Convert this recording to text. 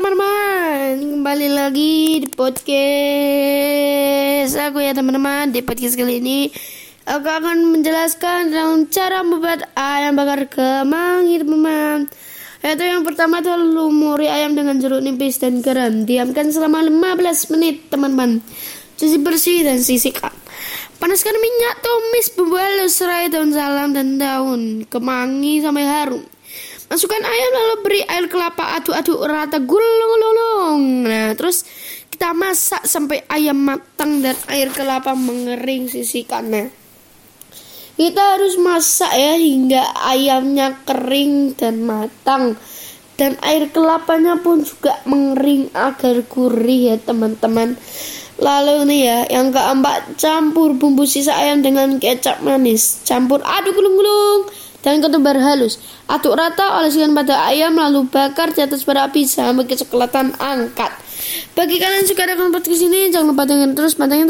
teman-teman, kembali lagi di podcast aku ya teman-teman. Di podcast kali ini aku akan menjelaskan tentang cara membuat ayam bakar kemangi teman-teman. Yaitu yang pertama itu lumuri ayam dengan jeruk nipis dan garam. Diamkan selama 15 menit teman-teman. Cuci bersih dan sisihkan. Panaskan minyak tumis bumbu halus serai daun salam dan daun kemangi sampai harum. Masukkan ayam lalu beri air kelapa aduk-aduk rata gulung-gulung. Nah, terus kita masak sampai ayam matang dan air kelapa mengering sisihkan. Nah, kita harus masak ya hingga ayamnya kering dan matang. Dan air kelapanya pun juga mengering agar gurih ya teman-teman. Lalu nih ya, yang keempat campur bumbu sisa ayam dengan kecap manis. Campur aduk gulung-gulung dan ketumbar halus. Aduk rata, oleskan pada ayam lalu bakar di atas bara api sampai kecoklatan angkat. Bagi kalian yang suka dengan podcast ini, jangan lupa dengan terus pantengin